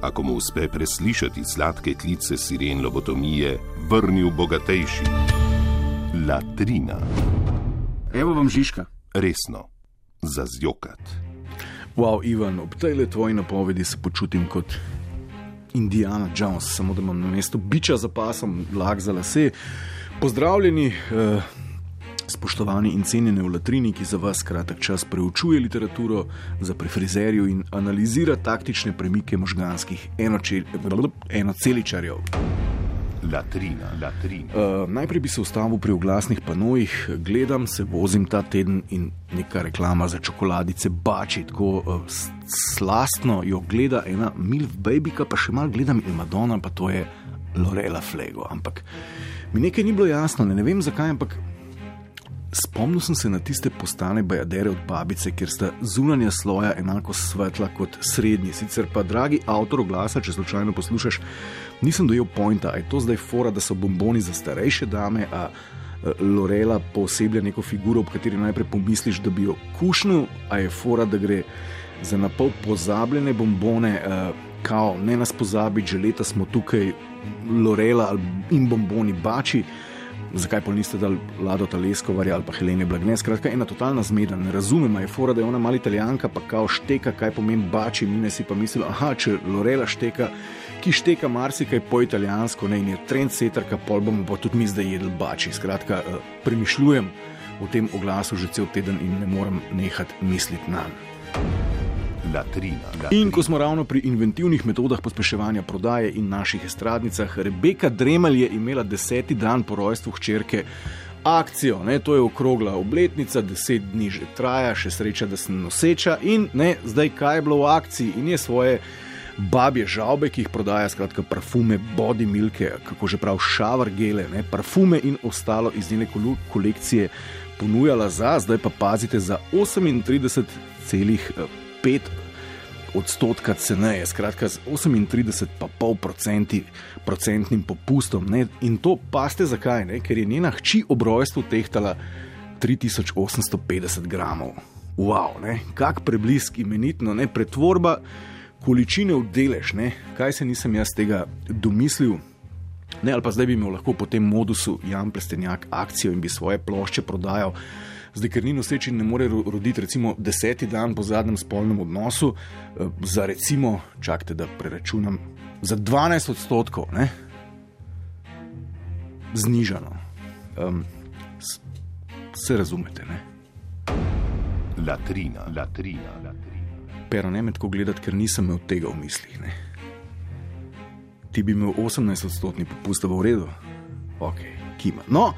ako mu uspe preslišati sladke klice siren lobotomije, vrnil bogatejši. Latrina, Evo vam Žižka. resno, za zjokat. Wow, Ivan, ob tej le tvoji napovedi se počutim kot Indiana Jones, samo da imam na mestu biča za pasom, lag za lase. Pozdravljeni, eh, spoštovani in cenjeni v latrini, ki za vas kratek čas preučuje literaturo za prefrizerijo in analizira taktične premike možganskih enoče- enoceličarjev. Latrina, latrina. Uh, najprej bi se ustavil pri oglasnih panojih, gledam, se vozim ta teden in neka reklama za čokoladice bači, tako uh, slastno jo gleda ena Milf Babyka, pa še malo gledam in Madonna, pa to je Lorela Flego. Ampak mi nekaj ni bilo jasno, ne, ne vem zakaj, ampak Spomnil sem se na tiste postane bajadere od babice, kjer sta zunanja sloja enako svetla kot srednji. Sicer pa, dragi avtor glasa, če slučajno poslušaš, nisem dojel pojnta, je to zdaj fora, da so bomboni za starejše dame, a e, Lorela pooseblja neko figuro, ob kateri najprej pomisliš, da bi jo kušnil, a je fora, da gre za napol pozabljene bombone, uh, kao ne nas pozabiti, že leta smo tukaj, Lorela in bomboni bači. Zakaj pa niste dali Lado Taleskovarja ali pa Helene Blagne? Skratka, ena totalna zmeda. Ne razumem, je fora, da je ona mala italijanka, pa kao šteka, kaj pomeni bači, mine si pa mislil, aha, če Lorela šteka, ki šteka marsikaj po italijansko, ne in je trendseterka, pol bomo pa tudi mi zdaj jedli bači. Skratka, eh, premišljujem o tem oglasu že cel teden in ne morem nehati misliti na njega. Latrina, latrina. In ko smo ravno pri inventivnih metodah pospeševanja prodaje in naših estradnicah, Rebeka Dremelj je imela deseti dan po rojstvu hčerke. Akcijo, ne, to je okrogla obletnica, deset dni že traja, še sreča, da sem noseča. In ne, zdaj kaj je bilo v akciji, in je svoje babje žaube, ki jih prodaja, skratka, parfume, body milke, kako že prav, šavar gele, ne, parfume in ostalo iz njene kolekcije ponujala za, zdaj pa pazite, za 38,5 odstotka ceneje, skratka z 38,5 procentnim popustom. Ne? In to paste zakaj, ne? ker je njena hči ob rojstvu tehtala 3850 gramov. Wow, ne? kak preblisk imenitno, ne? pretvorba količine v delež, ne? kaj se nisem jaz tega domislil. Ne, ali pa zdaj bi imel lahko po tem modusu Jan Plestenjak akcijo in bi svoje plošče prodajal. Zdaj, ker ni noseči, ne more ro- roditi, recimo, deseti dan po zadnjem spolnem odnosu, eh, za recimo, čakajte, da preračunam, za 12 odstotkov, ne? znižano. Um, s- se razumete, ne? Latrina, latrina, latrina. Pero ne me tako gledati, ker nisem imel tega v mislih. Ne? Ti bi imel 18 odstotni popust, da bo v redu. Ok, kima. No,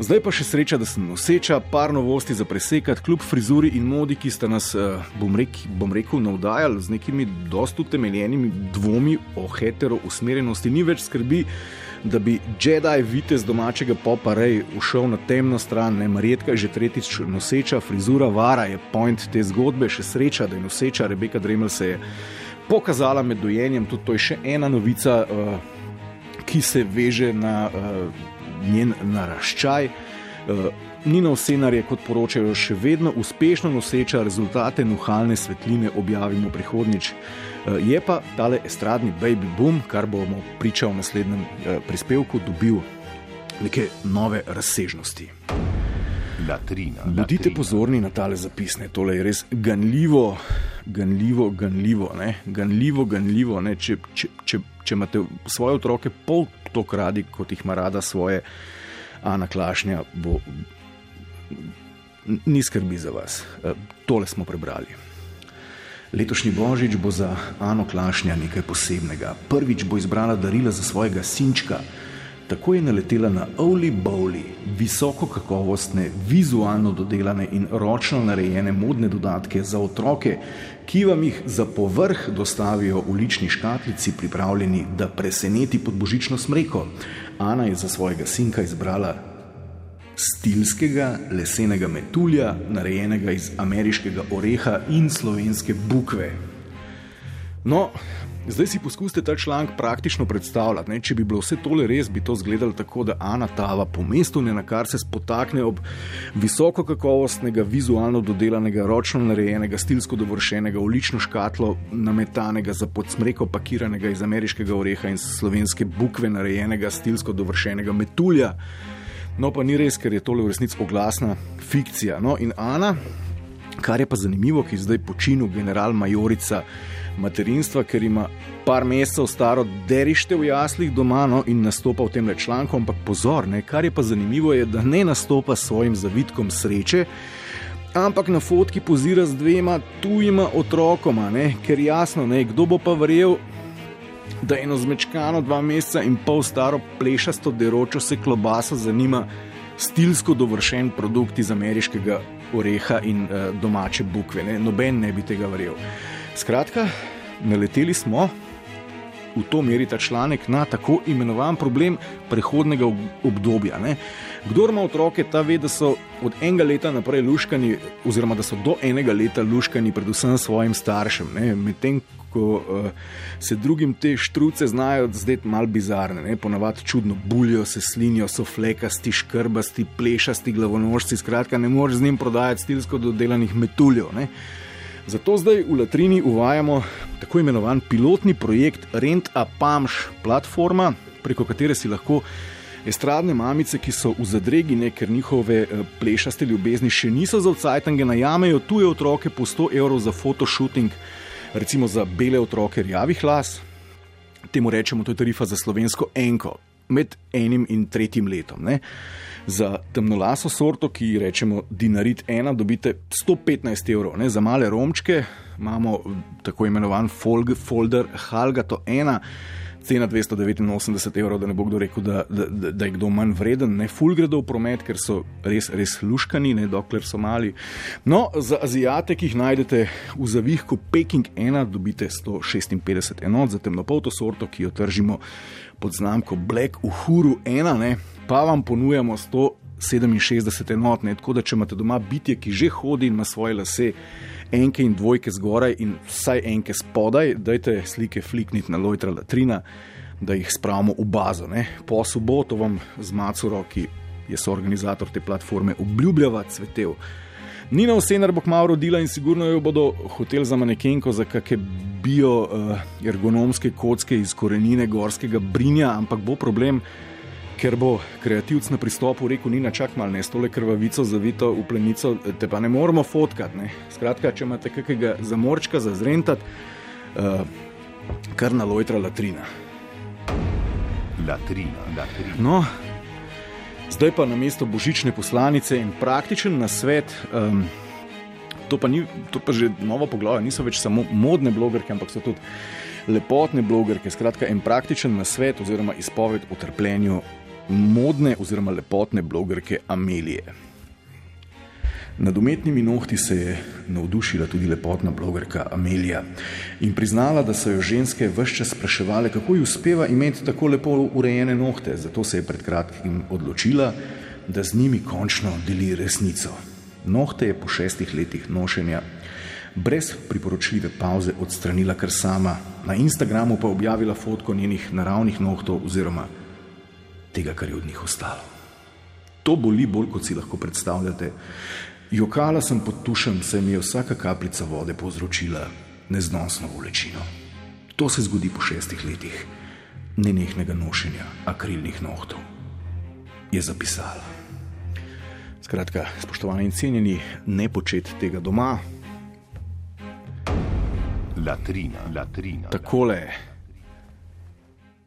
zdaj pa še sreča, da sem noseča, par novosti za presekati, kljub frizuri in modi, ki sta nas, eh, bom, rek, bom rekel, navdajali z nekimi dosta utemeljenimi dvomi o hetero usmerjenosti, ni več skrbi. Da bi Jedi vitez domačega popa rej ušel na temno stran, ne Marjetka je že tretjič noseča, frizura vara je point te zgodbe, še sreča, da je noseča, Rebeka Dremel se je pokazala med dojenjem, tudi to je še ena novica, uh, ki se veže na uh, njen naraščaj. Uh, Nina Osenar je, kot poročajo, še vedno uspešno noseča, rezultate nuhalne svetline objavimo prihodnjič. Uh, je pa tale estradni baby boom, kar bomo pričali v naslednjem uh, prispevku, dobil neke nove razsežnosti. Latrina, Bodite pozorni na tale zapisne, tole je res ganljivo, ganljivo, ganljivo. Ne? Ganljivo, ganljivo. Ne? Če, če, če, če imate svoje otroke pol toliko radi, kot jih ima rada svoje Ana Klašnja, bo ni skrbi za vas. E, Tole smo prebrali. Letošnji božič bo za Ano Klašnja nekaj posebnega. Prvič bo izbrala darila za svojega sinčka. Tako je naletela na Oli Bowli, visoko kakovostne, vizualno dodelane in ročno narejene modne dodatke za otroke, ki vam jih za povrh dostavijo v lični škatlici, pripravljeni, da preseneti pod božično smreko. Ana je za svojega sinka izbrala stilskega lesenega metulja, narejenega iz ameriškega oreha in slovenske bukve. No, Zdaj si poskusite ta članek praktično predstavljati. Ne? Če bi bilo vse tole res, bi to izgledalo tako, da Ana Tava po mestu ne na kar se spotakne ob visoko kakovostnega, vizualno dodelanega, ročno narejenega, stilsko dovršenega, ulično škatlo, nametanega za podsmreko, pakiranega iz ameriškega oreha in slovenske bukve, narejenega, stilsko dovršenega metulja. No, pa ni res, ker je tole v resnici oglasna fikcija. No, in Ana, kar je pa zanimivo, ki je zdaj počinil general Majorica materinstva, ker ima par mesecev staro derište v jaslih doma no, in nastopa v tem le članku, ampak pozor, ne, kar je pa zanimivo, je, da ne nastopa s svojim zavitkom sreče. Ampak na fotki pozira z dvema tujima otrokoma, ne? ker jasno, ne? kdo bo pa verjel, da eno zmečkano, dva meseca in pol staro plešasto deročo se klobaso zanima stilsko dovršen produkt iz ameriškega oreha in uh, domače bukve. Ne? Noben ne bi tega verjel. Skratka, naleteli smo v to meri ta članek na tako imenovan problem prehodnega obdobja. Ne. Kdor ima otroke, ta ve, da so od enega leta naprej luškani, oziroma da so do enega leta luškani, predvsem svojim staršem. Medtem ko uh, se drugim te štruce znajo zdeti mal bizarne, ne? ponavadi čudno buljo, se slinijo, so flekasti, škrbasti, plešasti, glavonožci, skratka, ne moreš z njim prodajati stilsko dodelanih metuljev. Zato zdaj v Latrini uvajamo tako imenovan pilotni projekt Rent a Pamš platforma, preko katere si lahko estradne mamice, ki so v zadregi, ne, ker njihove eh, plešaste ljubezni še niso za odsajtange, najamejo tuje otroke po 100 evrov za fotoshooting, recimo za bele otroke rjavih las. Temu rečemo, to je tarifa za slovensko enko, med enim in tretjim letom. Ne. Za temnolaso sorto, ki jo rečemo Dinarit 1, dobite 115 evrov. Ne? Za male romčke imamo tako imenovan folder Halgato 1. Cena 289 evrov, da ne bo kdo rekel, da, da, da, je kdo manj vreden, ne ful gredo v promet, ker so res, res luškani, ne dokler so mali. No, za azijate, ki jih najdete v zavihku Peking 1, dobite 156 enot, za temnopolto sorto, ki jo tržimo pod znamko Black Uhuru 1, pa vam ponujamo 167 enot. Ne? Tako da, če imate doma bitje, ki že hodi in ima svoje lase, enke in dvojke zgoraj in vsaj enke spodaj, dajte slike flikniti na Lojtra Latrina, da jih spravimo v bazo. Ne? Po soboto vam z Macuro, ki je soorganizator te platforme, obljubljava cvetev. Nina Osenar bo kmalo rodila in sigurno jo bodo hotel za manekenko, za kakšne bio-ergonomske uh, kocke iz korenine gorskega brinja, ampak bo problem, ker bo kreativc na pristopu rekel: Nina, čak malo, ne stole krvavico zavito v plenico, te pa ne moramo fotkati. Ne. Skratka, če imate kakega zamorčka za zrentati, uh, kar na lojtra latrina. Latrina, latrina. No, Zdaj pa na mesto božične poslanice in praktičen nasvet. Um, to, pa ni, to pa že novo poglavje, niso več samo modne blogerke, ampak so tudi lepotne blogerke. Skratka, en praktičen nasvet oziroma izpoved o trpljenju modne oziroma lepotne blogerke Amelije. Nad umetnimi nohti se je navdušila tudi lepotna blogerka Amelija in priznala, da so jo ženske vse čas spraševale, kako ji uspeva imeti tako lepo urejene nohte. Zato se je pred kratkim odločila, da z njimi končno deli resnico. Nohte je po šestih letih nošenja brez priporočljive pauze odstranila kar sama, na Instagramu pa objavila fotko njenih naravnih nohtov oziroma tega, kar je od njih ostalo. To boli bolj, kot si lahko predstavljate. Jokala sem pod tušem, se mi je vsaka kapljica vode povzročila neznosno bolečino. To se zgodi po šestih letih nenehnega nošenja akrilnih nohtov, je zapisala. Skratka, spoštovani in cenjeni, ne početi tega doma. Latrina, latrina. Takole je.